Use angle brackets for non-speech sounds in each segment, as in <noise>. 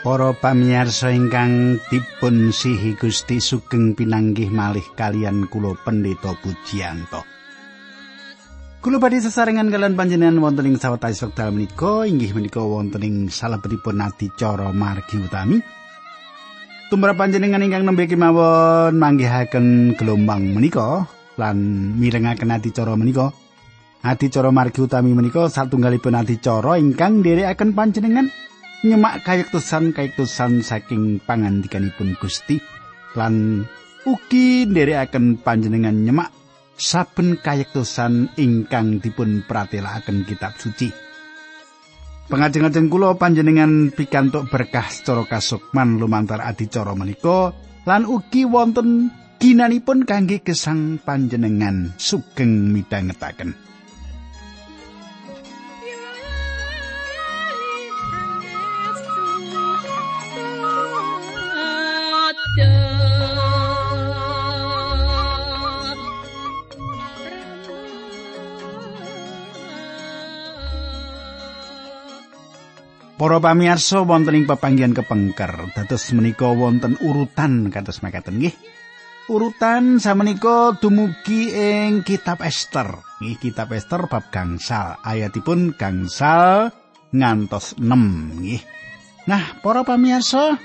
Para pamirsa ingkang dipun sihi Gusti sugeng pinanggih malih kalian kula Pendeta Pujiyanto. Kula badhe sesarengan kalian panjenengan wonten ing sawetawis wekdal menika inggih menika wonten ing salebetipun adicara margi utami. Tumrap panjenengan ingkang nembe kemawon manggihaken gelombang menika lan mirengaken adicara menika. Adicara margi utami menika satunggalipun adicara ingkang nderekaken panjenengan nyemak kayektusan kayektusan saking pangandikanipun Gusti lan ugi nderekaken panjenengan nyemak saben kayektusan ingkang dipun pratelakaken kitab suci. Pengajeng-ajeng kula panjenengan pikantuk berkah secara kasukman lumantar adicara menika lan ugi wonten ginanipun kangge gesang panjenengan sugeng midhangetaken. Para pamirsa wonten ing pepanggihan kepengker, dados menika wonten urutan kados mekaten nggih. Urutan samenika dumugi ing kitab Ester. Nggih, kitab Ester bab gangsal, ayatipun gangsal ngantos 6 nggih. Nah, para pamirsa,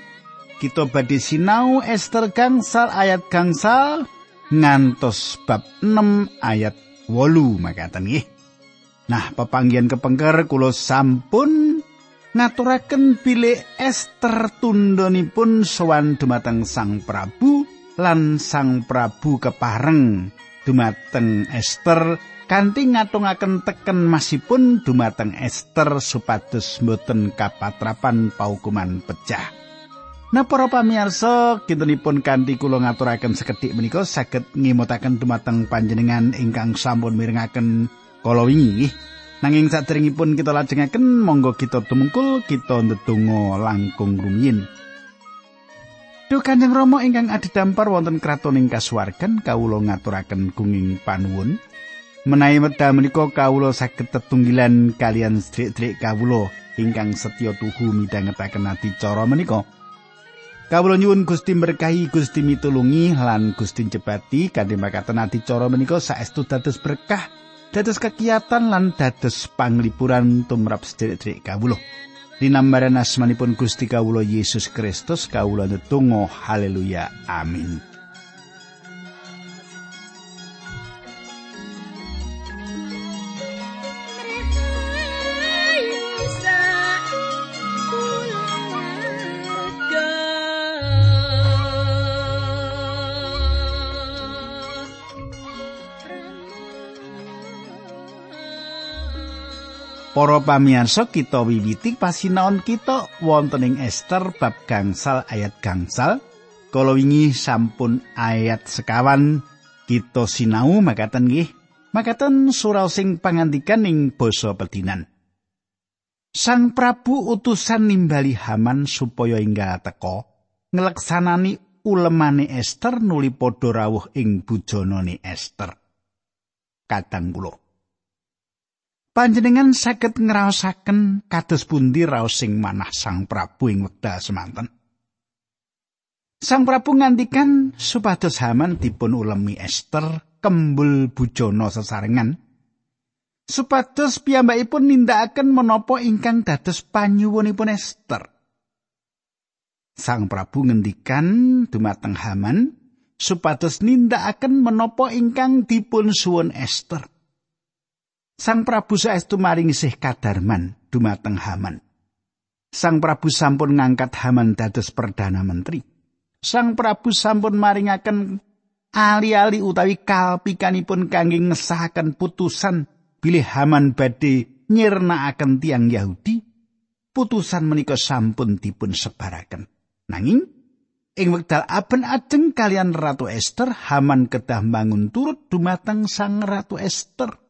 kita badhe sinau Ester gangsal ayat gangsal ngantos bab 6 ayat 8 makaten nggih. Nah, pepanggihan kepengker kula sampun ngaturaken bilih Ester tundhonipun sowan dumateng Sang Prabu lan Sang Prabu kepareng dumateng Ester kanthi ngatungaken teken masipun dumateng Ester supados mboten kapatrapan paukuman pecah. Nah para pamirsa, kintenipun kanthi kula ngaturaken sekedhik menika saged ngimutaken dumateng panjenengan ingkang sampun mirengaken kala wingi Nanging saderengipun kita lajengaken monggo kita tumungkul kita ndedonga langkung rumiyin. Duh Kanjeng Rama ingkang adidampar wonten kraton ing kasuwargan kawula ngaturaken gunging panuwun. Menawi medal menika kawula saged tetunggilan kalian sedherek kawula ingkang setya tuhu midhangetaken adicara menika. Kawula nyuwun Gusti berkahi Gusti mitulungi lan Gusti jebati kanthi makaten adicara menika saestu dados berkah dados kegiatan lan dados panglipuran tumrap sedherek kawula. Dinambaran asmanipun Gusti kawula Yesus Kristus kawula netunggal haleluya amin. Para pamirsa kita wiwiti pasinaon kita wonten ing Ester bab gangsal ayat gangsal. Kala wingi sampun ayat sekawan kita sinau makaten nggih. Makaten surau sing pangandikan ing basa pedinan. Sang Prabu utusan nimbali Haman supaya inggal teka ngleksanani ulemane Ester nuli padha rawuh ing bujanane Ester. Kadang kula panjenengan saged ngraosaken kados pundi raos sing manah Sang Prabu ing wekdal semanten. Sang Prabu ngantikan supados Haman dipun ulemi Ester kembul bujana sesarengan supados piyambakipun nindakaken menapa ingkang dados panyuwunipun Ester. Sang Prabu ngendikan dumateng Haman supados nindakaken menapa ingkang dipun suwun Ester. Sang Prabu saestu maring isih kadarman dumateng Haman. Sang Prabu sampun ngangkat Haman dados perdana menteri. Sang Prabu sampun maringaken ali-ali utawi kalpikanipun kangge ngesahaken putusan bilih Haman badhe nyirnakaken tiang Yahudi. Putusan menika sampun dipun sebaraken. Nanging ing wekdal aben ajeng kalian Ratu Esther Haman kedah bangun turut dumateng Sang Ratu Esther.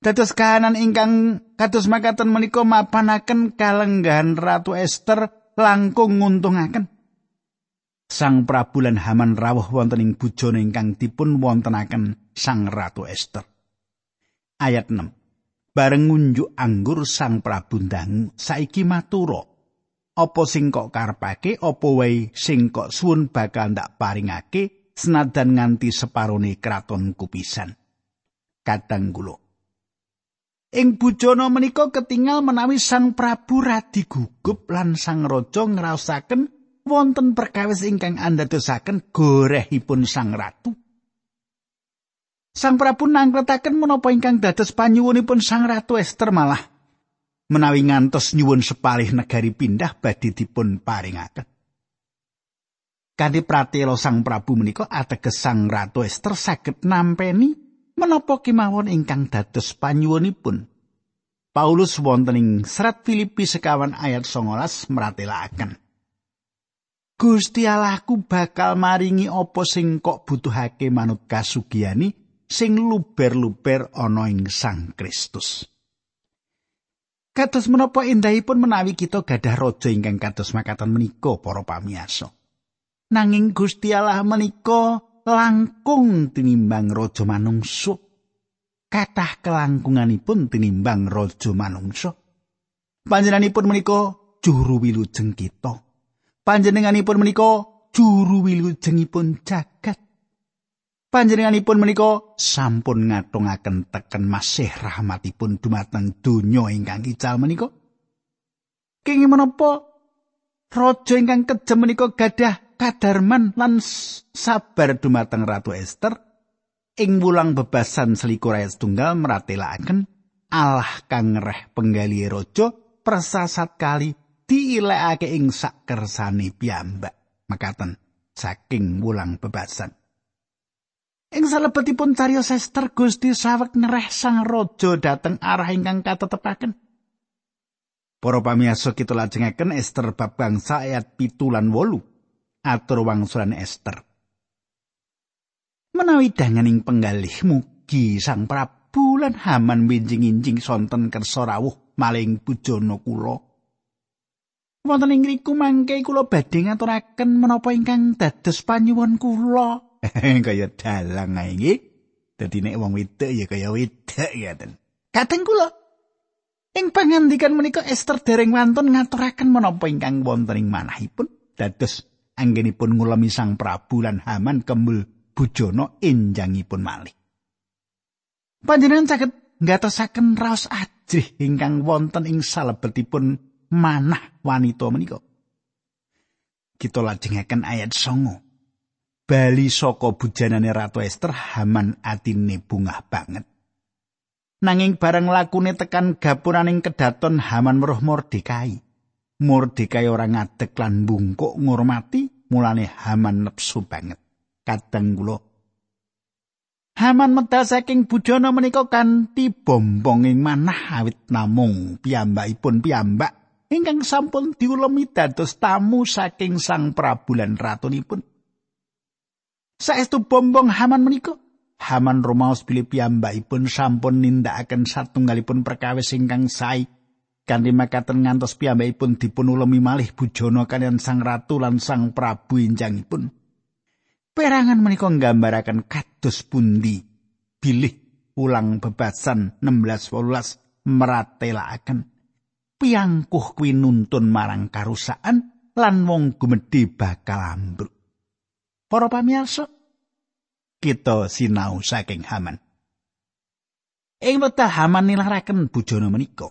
Dados kahanan ingkang kados makaten menika mapanaken kalenggahan Ratu Esther langkung nguntungaken. Sang Prabu lan Haman rawuh wonten ing bujana ingkang dipun wontenaken Sang Ratu Esther. Ayat 6. Bareng ngunjuk anggur Sang Prabu ndang saiki matura. apa sing kok karepake apa wae sing kok suwun bakal ndak paringake senajan nganti separone kraton kupisan kadang kula Ing bujana menika ketingal menawi Sang Prabu radi gugup lan Sang Raja ngraosaken wonten perkawis ingkang andadosaken gorehipun Sang Ratu. Sang Prabu nangkletaken menapa ingkang dados panyuwunipun Sang Ratu Ester malah menawi ngantos nyuwun sepalih negari pindah badhe dipun paringaken. Kanthi pratela Sang Prabu menika ateges Sang Ratu Ester saged nampeni menapa kemawon ingkang dados panyuwunipun. Paulus wonten ing serat Filipi sekawan ayat 19 meratelaken. Gusti Allahku bakal maringi apa sing kok butuhake manut kasugiyani sing luber-luber ana ing Sang Kristus. Kados menapa indahipun menawi kita gadah raja ingkang kados makaten menika para pamiyarsa. Nanging Gusti Allah menika langkung tinimbang raja manungsa. Kathah kelangkunganipun tinimbang raja manungsa. Panjenenganipun menika juru wilujeng kita. Panjenenganipun menika juru wilujengipun jagat. Panjenenganipun menika sampun ngatungaken teken masih rahmatipun dumateng donya ingkang ical menika. Kenging menapa raja ingkang kejem menika gadah kadarman lan sabar dumateng Ratu Esther ing wulang bebasan selikur ayat tunggal meratelaken Allah kang ngereh penggali raja persasat kali diilekake ing sak kersane piyambak makaten saking wulang bebasan ing salebetipun cariyos Esther Gusti sawek ngereh sang raja dateng arah ingkang katetepaken Para pamiyasa kita lajengaken Esther bab bangsa ayat pitu lan wolu. Atur wangsulan Ester. Menawi danganing penggalih mugi Sang Prabu lan Haman winjing-injing sonten kersa rawuh maling bujana kula. Wonten ing riku mangke kula badhe ngaturaken menapa ingkang dados panyuwun kula. <laughs> kaya dalang ae nggih. Dadi nek wong wedok ya kaya wedok ngaten. Kateng kula ing pangandikan menika Ester dereng wantun ngaturaken menapa ingkang wonten ing manahipun dados anggenipun ngulami sang Prabu lan Haman kembul bujana enjangipun malih. Panjenengan saged ngatosaken raos ajrih ingkang wonten ing salebetipun manah wanita menika. Kita lajengaken ayat songo. Bali saka bujanane Ratu Ester Haman atine bungah banget. Nanging bareng lakune tekan gapuraning kedaton Haman weruh Mordekai. Mordekai ora ngadeg lan bungkuk ngurmati mulane Haman nepsu banget. Kadang kula Haman medal saking budana menika kanthi bombong ing manah awit namung piyambakipun piyambak ingkang sampun diulemi dados tamu saking Sang Prabu lan ratunipun. Saestu bombong Haman menika Haman Romaus bilih piyambakipun sampun nindakaken satunggalipun perkawis ingkang sae kanthi makaten ngantos piyambakipun dipun ulemi malih bujana kalian sang ratu lan sang prabu injangipun. Perangan menika nggambaraken kados pundi bilih ulang bebasan 16-18 meratelaken piangkuh kuwi nuntun marang karusaan lan wong gumedhe bakal ambruk. Para pamirsa, kita sinau saking Haman. Ing wekdal Haman nilaraken bujana menika,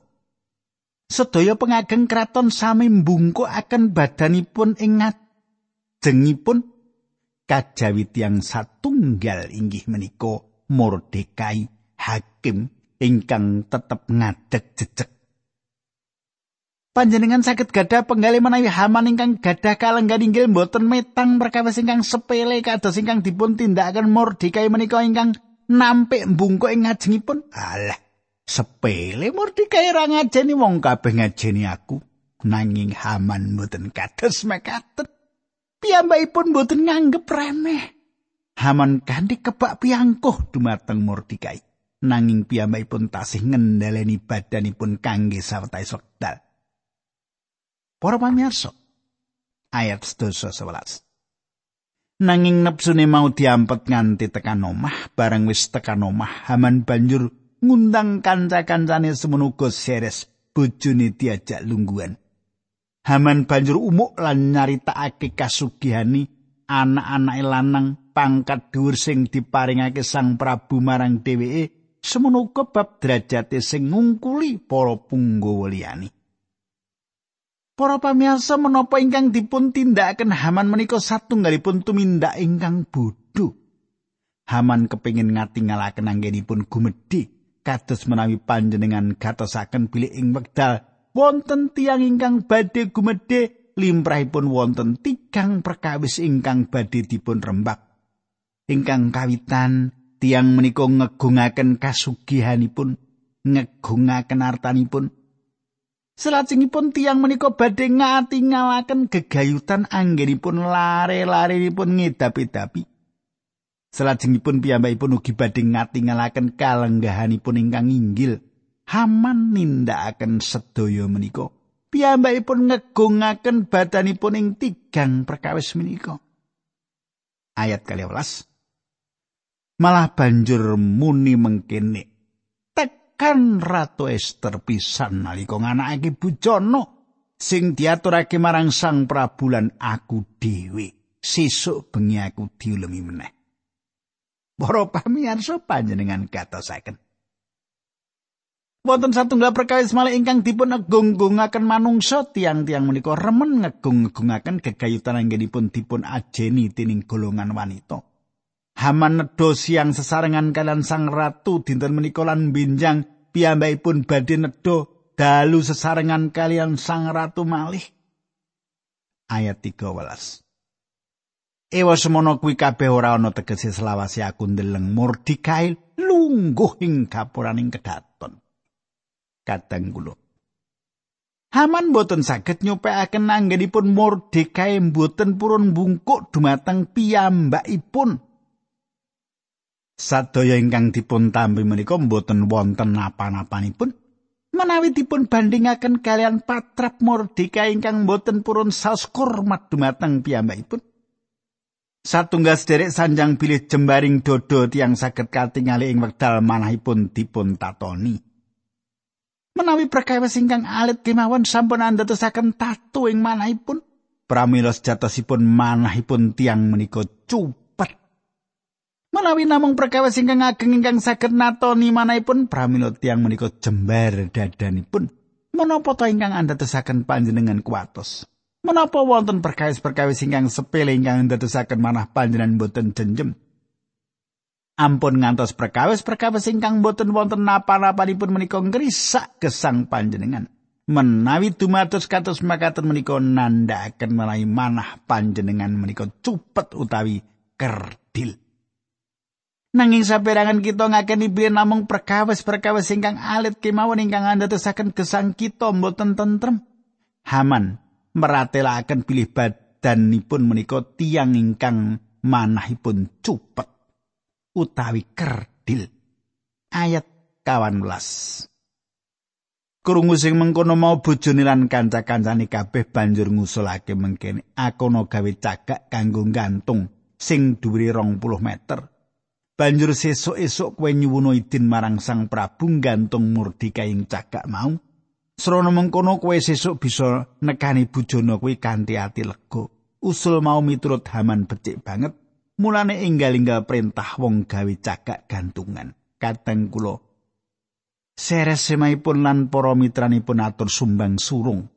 sedaya pengageng kraton sami mbungkukaken badanipun ing ngajengipun kajawi tiang satunggal inggih menika Mordekai hakim ingkang tetep ngadeg jejeg Panjenengan sakit gadah penggali menawi Haman ingkang gadah kalenggan inggil mboten metang perkawis ingkang sepele kados ingkang dipun tindakaken Mordekai menika ingkang nampik mbungkuk ing ngajengipun. Alah, sepele murti kaya ra ngajeni wong kabeh ngajeni aku. Nanging Haman mboten kados mekaten piyambakipun mboten nganggep remeh. Haman kanthi kebak piangkuh dumateng Mordikai nanging piyambakipun tasih ngendhaleni badanipun kangge sawetawis wekdal Para pamirsa ayat 11 Nanging nepsune mau diampet nganti tekan omah, bareng wis tekan omah, Haman banjur ngundang kanca-kancane semenuga seres bojone diajak lungguhan. Haman banjur umuk lan nyaritakake kasugihani anak-anake lanang pangkat dhuwur sing diparingake Sang Prabu marang dheweke semono bab derajate sing ngungkuli para punggawa liyane. Para pamirsa menapa ingkang dipun tindakaken Haman menika satunggalipun tumindak ingkang bodho. Haman kepingin ngatingalaken anggenipun gumedhe kados menawi panjenengan gatosaken bilih ing wekdal wonten tiang ingkang badhe gumedhe limrahipun wonten tigang perkawis ingkang badhe dipun rembak. Ingkang kawitan tiang menika ngegungaken kasugihanipun, ngegungaken artanipun. Selajengipun tiang menika badhe ngatingalaken gegayutan anggenipun lare-larenipun ngedapi-dapi. Selajengipun piyambakipun ugi badhe ngatingalaken kalenggahanipun ingkang inggil. Haman nindakaken sedaya menika. Piyambakipun ngegungaken badanipun ing tigang perkawis menika. Ayat 12. malah banjur muni mengkene tekan ratu Ester pisan nalika nganakake bujana sing diaturake marang sang prabu lan aku dhewe sesuk bengi aku diulemi meneh para pamirsa panjenengan katosaken Wonten satunggal perkawis malih ingkang dipun agung-agungaken manungsa tiang-tiang menika remen ngegung-agungaken gegayutan anggenipun dipun ajeni tining golongan wanita. Haman nedha siang sesarengan kalian sang ratu dinten menika lan binjang piyambakipun badhe nedha dalu sesarengan kalian sang ratu malih. Ayat 13. Ewa semono kuwi kabeh ora ana tegese selawase aku ndeleng Mordekai lungguh ing gapuraning kedaton. Kadang kula. Haman boten saged nyupekaken anggenipun Mordekai mboten purun bungkuk dumateng piyambakipun. Sadaya ingkang dipun tampi menika mboten wonten napa-napanipun menawi dipun bandingaken kalian patrap mordika ingkang mboten purun saus kurmat dumateng piyambakipun. Satunggal sederek sanjang pilih jembaring dodo tiang saged katingali ing wekdal manahipun dipun tatoni. Menawi perkawis ingkang alit kemawon sampun andhetosaken tatu ing manahipun, pramila sejatosipun manahipun tiang menika cup Menawi namung perkawis ingkang ageng ingkang saged natoni manahipun pramila tiyang menika jembar dadanipun. Menapa ta ingkang andadosaken panjenengan kuatos? Menapa wonten perkawis-perkawis ingkang sepele ingkang andadosaken manah panjenengan boten jenjem? Ampun ngantos perkawis-perkawis ingkang boten wonten napa-napanipun menika ngrisak gesang panjenengan. Menawi dumados kados makaten menika nandhakaken menawi manah panjenengan menika cupet utawi kerdil. Nanging saperangan kita ngakeni biyen namung perkawis-perkawis ingkang alit kemawon ingkang andadosaken gesang kita mboten tentrem. Haman meratelaken bilih badanipun menika tiang ingkang manahipun cupet utawi kerdil. Ayat 18. Krungu sing mengkono mau bojone lan kanca-kancane kabeh banjur ngusulake mengkene akono gawe cagak kanggo gantung sing dhuwure 20 meter. Banjur sesuk-esuk kowe nyuwuna idin marang Sang Prabu gantung murdika ing cagak mau. Srana mengkono kowe sesuk bisa nekani bujana kuwi kanthi ati lega. Usul mau miturut Haman becik banget. Mulane enggal-enggal perintah wong gawe cagak gantungan. Kadang kula Seres semaipun lan para mitranipun atur sumbang surung.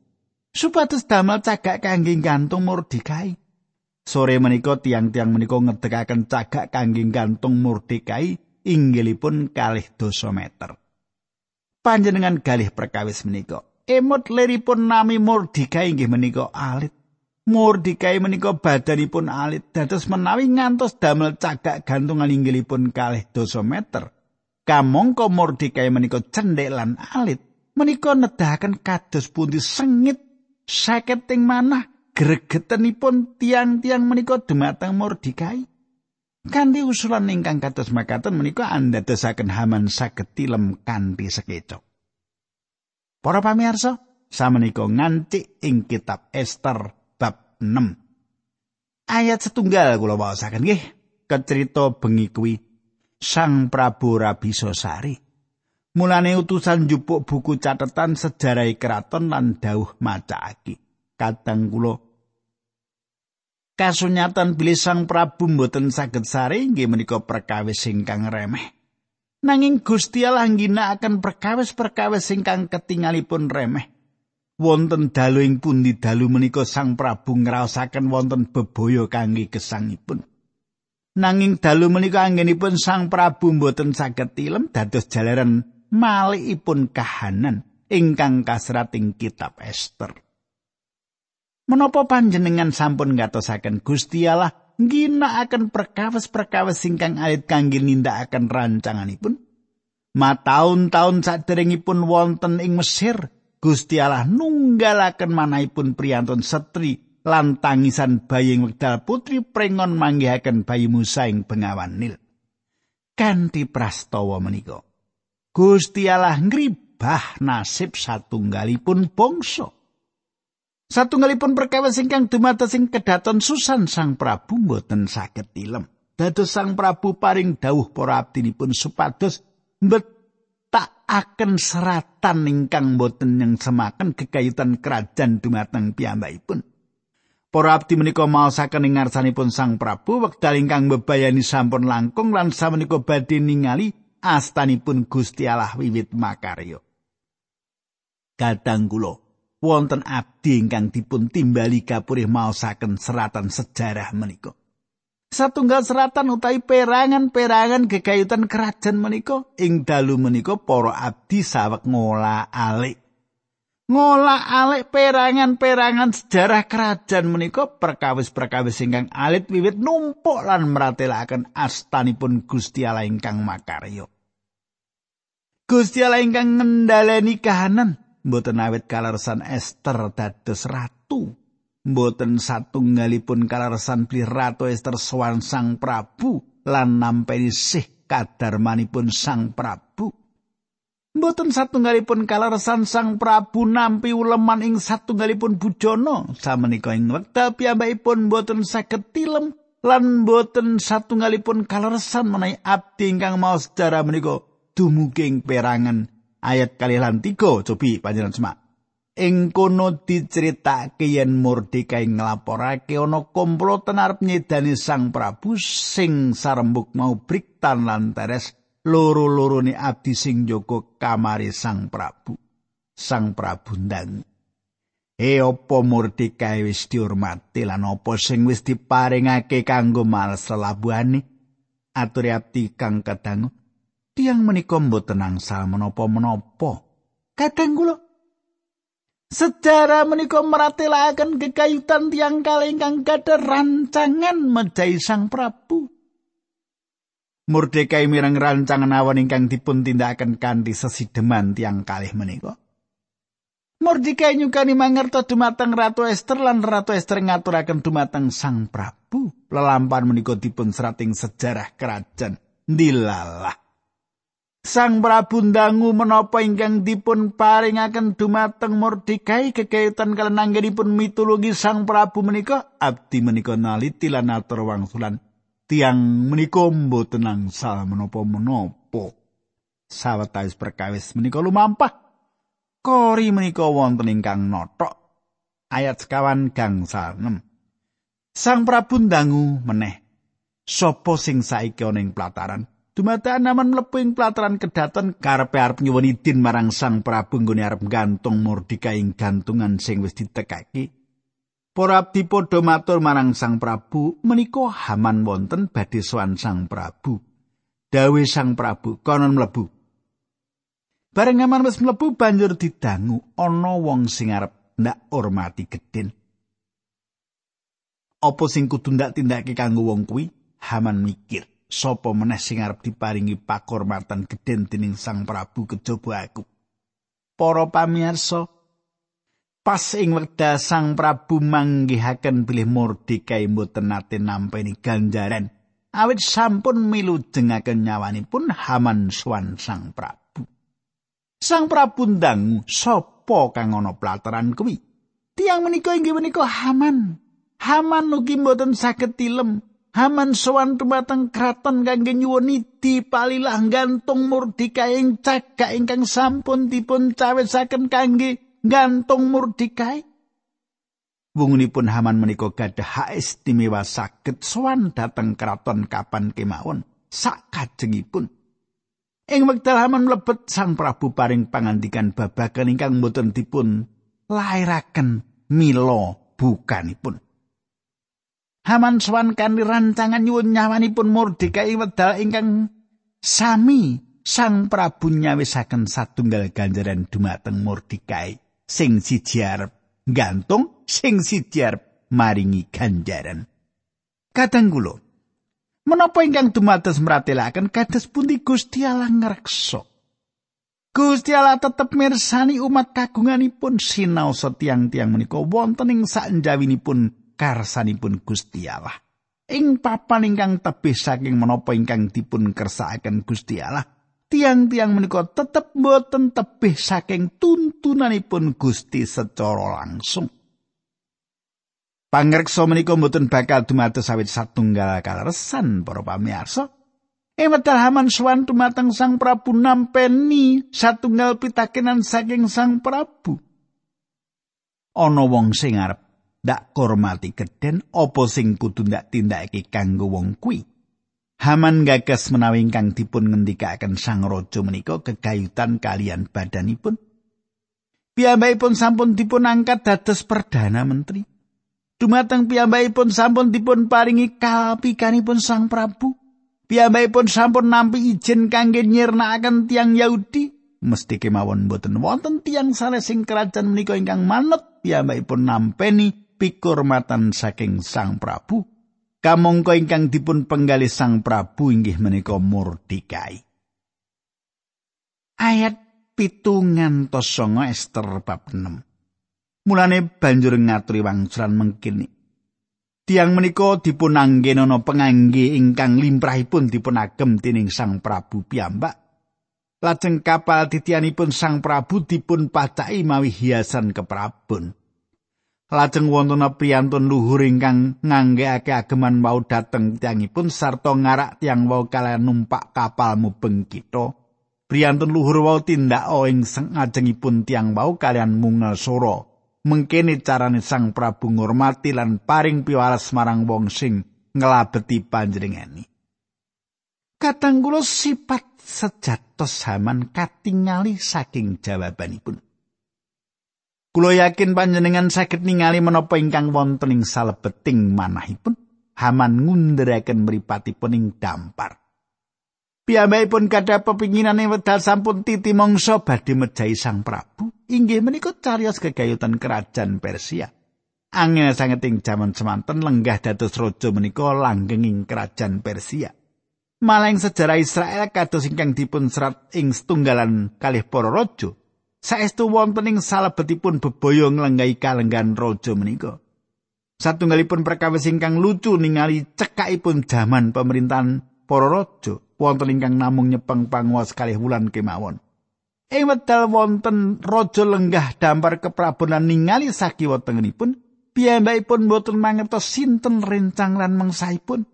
Supados damel cagak kangge gantung murdikai. Sore menika tiang-tiang menika ngedekaken cagak kangge gantung murdekai inggilipun kalih dosa meter. Panjenengan galih perkawis menika. Emot leripun nami Mordikai inggih menika alit. Mordikai menika badanipun alit dados menawi ngantos damel cagak gantungan inggilipun kalih dosa meter. Kamangka Mordikai menika cendhek lan alit. Menika nedahaken kados pundi sengit saketing manah gregetenipun tiang-tiang menika dumateng Mordikai. Kanthi usulan ingkang kados makaten menika andadosaken Haman saged tilem kanthi sekecok. Para pamirsa, samenika nganti ing kitab Ester bab 6. Ayat setunggal kula waosaken nggih, kecerita bengi kuwi Sang Prabu Rabisosari. Mulane utusan jupuk buku catatan sejarah keraton lan dawuh macake. Kadang kula kasunyatan bilih Sang Prabu mboten saged sare inggih menika perkawis ingkang remeh. Nanging Gusti Allah ngginakaken perkawis-perkawis ingkang ketingalipun remeh. Wonten dalu ing pundi dalu menika Sang Prabu ngraosaken wonten bebaya kangge gesangipun. Nanging dalu menika anggenipun Sang Prabu mboten saged tilem dados jalaran malikipun kahanan ingkang kasrat ing kitab Ester. Menapa panjenengan sampun ngatosaken Gusti Allah ginakaken perkawis-perkawis ingkang alit kangge nindakaken rancanganipun. Mataun-taun saderengipun wonten ing Mesir, Gusti Allah nunggalaken manahipun priyantun setri lan tangisan bayi wekdal putri prengon manggihaken bayi Musa ing bengawan Nil. Kanthi prastawa menika, Gusti Allah ngribah nasib satunggalipun bangsa. Satunggalipun perkawis ingkang dumados ing kedaton susan Sang Prabu mboten saged tilem. Dados Sang Prabu paring dawuh para abdinipun supados mbetakaken seratan ingkang boten yang semaken kekayutan kerajaan dumateng piyambakipun. Para abdi menika maosaken ing ngarsanipun Sang Prabu wekdal ingkang bebayani sampun langkung lan samenika badhe ningali astanipun Gusti Allah wiwit makarya. Kadang kula wonten abdi ingkang dipun timbali kapurih maosaken seratan sejarah menika. Satunggal seratan utawi perangan-perangan gegayutan kerajaan menika ing dalu menika para abdi sawek ngolah alik. Ngolah alik perangan-perangan sejarah kerajaan menika perkawis-perkawis ingkang alit wiwit numpuk lan meratelaken astanipun Gusti Allah ingkang makarya. Gusti Allah ingkang ngendhaleni kahanan mboten awet kalarsan Esther dados ratu. Mboten satunggalipun kalarsan beli ratu Esther sowan Sang Prabu lan nampi sih kadarmanipun Sang Prabu. Mboten satunggalipun kalarsan Sang Prabu nampi uleman ing satunggalipun bujana samenika ing wekdal piyambakipun mboten saged tilem lan mboten satunggalipun kalarsan menawi abdi ingkang maos sejarah menika dumugi perangan ayat kali lan tiga cobi panjenengan semak ing kono diceritake yen Mordekai nglaporake ana komplotan arep nyedani Sang Prabu sing sarembuk mau briktan lan teres loro-lorone abdi sing jaga kamari Sang Prabu. Sang Prabu ndang E opo Mordekai wis dihormati lan opo sing wis diparingake kanggo mal selabuhane? Aturi abdi kang kadangu tiang menika mboten angsal menapa-menapa. Kadang kula sejarah menika meratelaken kekayutan tiang kalih ingkang gadah rancangan mejahi Sang Prabu. Murdekai mireng rancangan awan ingkang dipun tindakaken kanthi sesideman tiang kalih menika. Mordekai nyukani mangerto dumateng Ratu Esther lan Ratu Esther ngaturaken dumateng Sang Prabu. Lelampan menika dipun serating sejarah kerajaan. Dilalah. Sang Prabu ndangu menapa ingkang dipun paringaken dumateng Mordekai kekaitan kalian anggenipun mitologi Sang Prabu menika? Abdi menika naliti lan atur wangsulan. Tiang menika mboten angsal menapa-menapa sawetawis perkawis menika lumampah. Kori menika wonten ingkang notok ayat sekawan gangsal 6 Sang Prabu ndangu meneh sapa sing saiki ana ing plataran Dumadakan naman mlebu ing pelataran kedaton karepe arep nyuwun idin marang Sang Prabu nggone arep gantung murdika ing gantungan sing wis ditekaki. Para abdi padha matur marang Sang Prabu, menika Haman wonten badhe sowan Sang Prabu. Dawe Sang Prabu konon mlebu. Bareng Haman wis mlebu banjur didangu ana wong sing arep ndak hormati gedhen. Apa sing kudu ndak tindake kanggo wong kuwi? Haman mikir. Sapa meneh sing arep diparingi pakormatan gedhen dening Sang Prabu kejaba aku. Para pamirsa, pas ing wekdal Sang Prabu manggihaken bilih Mordekai mboten nate nampeni ganjaran, awit sampun milu jengaken nyawanipun Haman swan Sang Prabu. Sang Prabu ndang sapa kang ana plataran kuwi? Tiang menika inggih menika Haman. Haman ugi mboten saged tilem Haman sowan dumateng kraton kangge nyuwuni dipalilah gantung murdika ing cagak ingkang sampun dipun cawisaken kangge gantung murdikae. wungunipun Haman menika gadah hak istimewa saged sowan dhateng kraton kapan kemawon sak kajengipun. Ing wekdal Haman mlebet Sang Prabu paring pangandikan babagan ingkang boten dipun lairaken mila bukanipun. Haman sowan kanthi rancangan nyuwun nyawanipun Mordekai wedal ingkang sami Sang Prabu nyawisaken satunggal ganjaran dumateng Mordekai sing siji arep gantung sing siji arep maringi ganjaran. Kadang kula menapa ingkang dumados meratelaken kados pundi Gusti Allah ngreksa. Gusti Allah tetep mirsani umat kagunganipun sinau setiang-tiang menika wonten ing sanjawinipun karsanipun Gusti Allah. Ing papan ingkang tebih saking menapa ingkang dipun kersakaken Gusti Allah, tiang-tiang menika tetep boten tebih saking tuntunanipun Gusti secara langsung. Pangreksa menika mboten bakal dumados sawit satunggal kaleresan para pamirsa. Ewetal haman suwan dumateng Sang Prabu nampeni satunggal pitakenan saking Sang Prabu. Ana wong sing arep ndak kormati gedhen apa sing kudu ndak tindakake kanggo wong kuwi. Haman gagas menawi ingkang dipun ngendikaken sang raja menika kegayutan kalian badanipun. Piyambakipun sampun dipun angkat dados perdana menteri. Dumateng piyambakipun sampun dipun paringi kapikanipun sang Prabu. Piyambakipun sampun nampi izin kangge nyirnakaken tiang Yahudi. Mesti kemawon boten wonten tiang salesing kerajaan menika ingkang manut piyambakipun nampeni pikurmatan saking Sang Prabu kamangka ingkang dipun penggalih Sang Prabu inggih menika Mordekai ayat pitungan tosongo Ester bab 6 mulane banjur ngaturi wangsulan mengkini. Tiang menika dipun anggenono pengangge ingkang limrahipun dipun agem tining Sang Prabu piyambak. Lajeng kapal titianipun Sang Prabu dipun pacai mawi hiasan keprabon lajeng wonten priyantun luhur ingkang nganggekake ageman wau dhateng tiyangipun sarta ngarak tiyang wau kalian numpak kapal mubeng kita. Priyantun luhur wau tindak ing sengajengipun tiyang wau kalian mungel soro. Mengkene carane Sang Prabu ngurmati lan paring piwales marang wong sing ngelabeti panjenengani. Kadang kula sifat sejatos zaman katingali saking jawabanipun. Kulo yakin panjenengan saged ningali menapa ingkang wonten ing salebeting manahipun Haman ngundheraken mripatipun ing dampar. Piyambakipun kada pepinginan ing wedal sampun titi mangsa badhe mejahi Sang Prabu inggih menika cariyos kegayutan kerajaan Persia. Angin sanget ing jaman semanten lenggah dados raja menika langgeng ing kerajaan Persia. Malah ing sejarah Israel kados ingkang dipun serat ing setunggalan kalih para raja saestu wonten ing salebetipun bebaya nglenggahi kalenggan raja menika. Satunggalipun perkawis ingkang lucu ningali cekakipun jaman pemerintahan para raja wonten ingkang namung nyepeng panguwas kalih wulan kemawon. Ing wedal wonten raja lenggah dampar keprabonan ningali sakiwa tengenipun, piyambakipun boten mangertos sinten rencang lan mengsaipun.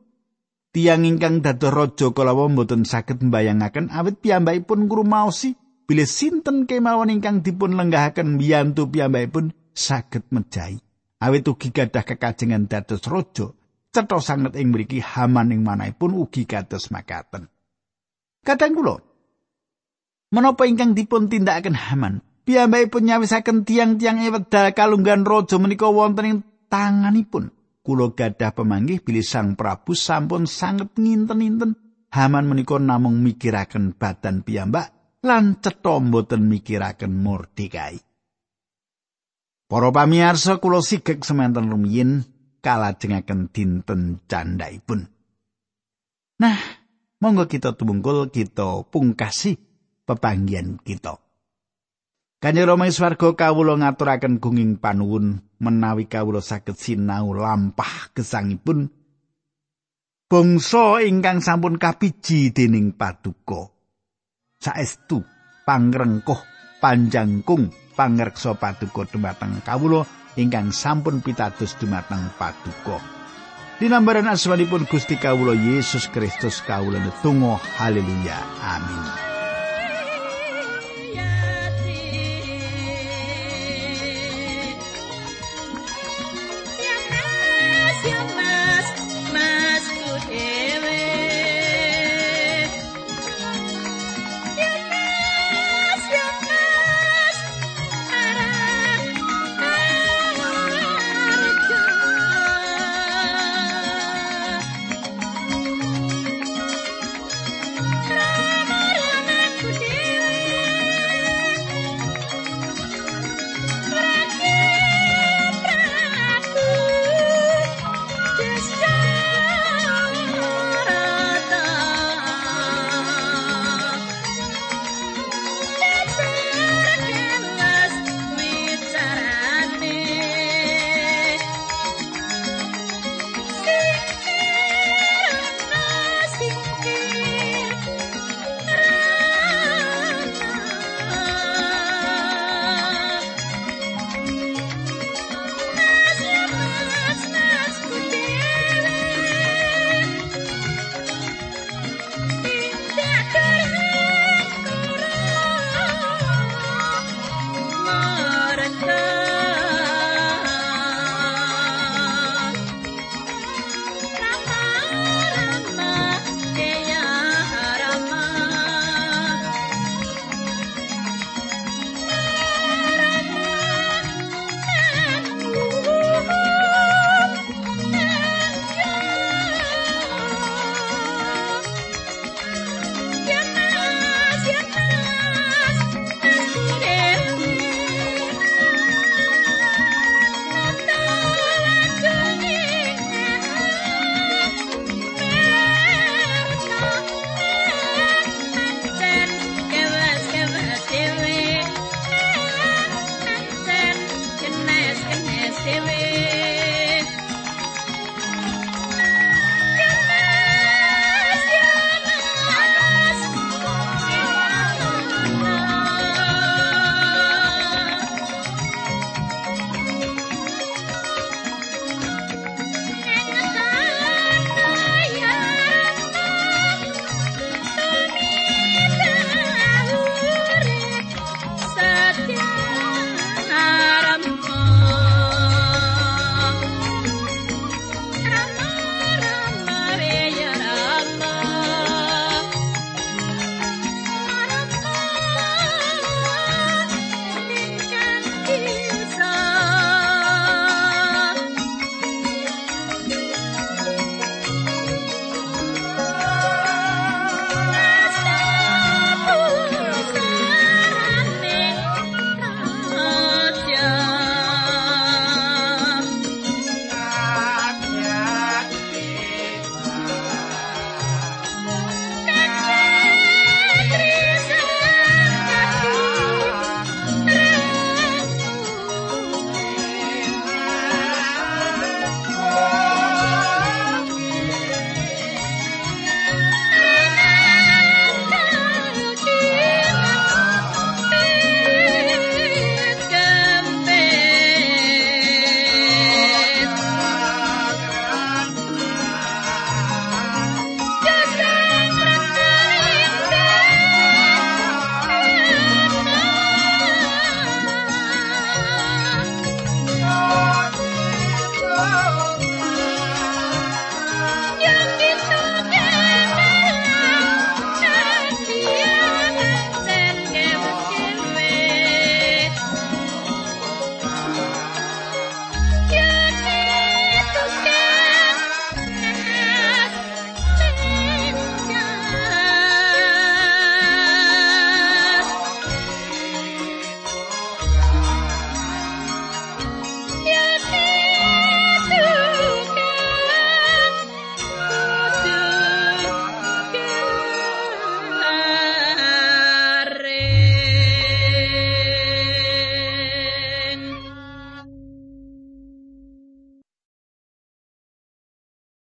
Tiang ingkang dados raja kalawa boten saged mbayangaken awit piyambakipun ngrumaosi bilih sinten kemawon ingkang dipun lenggahaken mbiyantu piyambakipun saged mejahi. Awit ugi gadah kekajengan dados raja, cetha sanget ing mriki Haman ing manahipun ugi kados makaten. Kadang kula menapa ingkang dipun tindakaken Haman? Piyambakipun nyawisaken tiang-tiang wedal kalunggan raja menika wonten ing tanganipun. Kula gadah pemanggih bilih Sang Prabu sampun sanget nginten-inten Haman menika namung mikiraken badan piyambak lan cetha mboten mikiraken Mordekai. Para pamirsa kula sigek semanten rumiyin kalajengaken dinten candhaipun. Nah, monggo kita tumungkul kita pungkasi pepanggian kita. Kanjeng Rama Swarga kawula ngaturaken gunging panuwun menawi kawula saged sinau lampah gesangipun bangsa ingkang sampun kapiji dening paduka. Saestu pangrengkuh panjangkung pangreksa paduka dumateng kawula ingkang sampun pitados dumateng paduka. Dinambaran asmanipun Gusti kawula Yesus Kristus kawula netunggal haleluya. Amin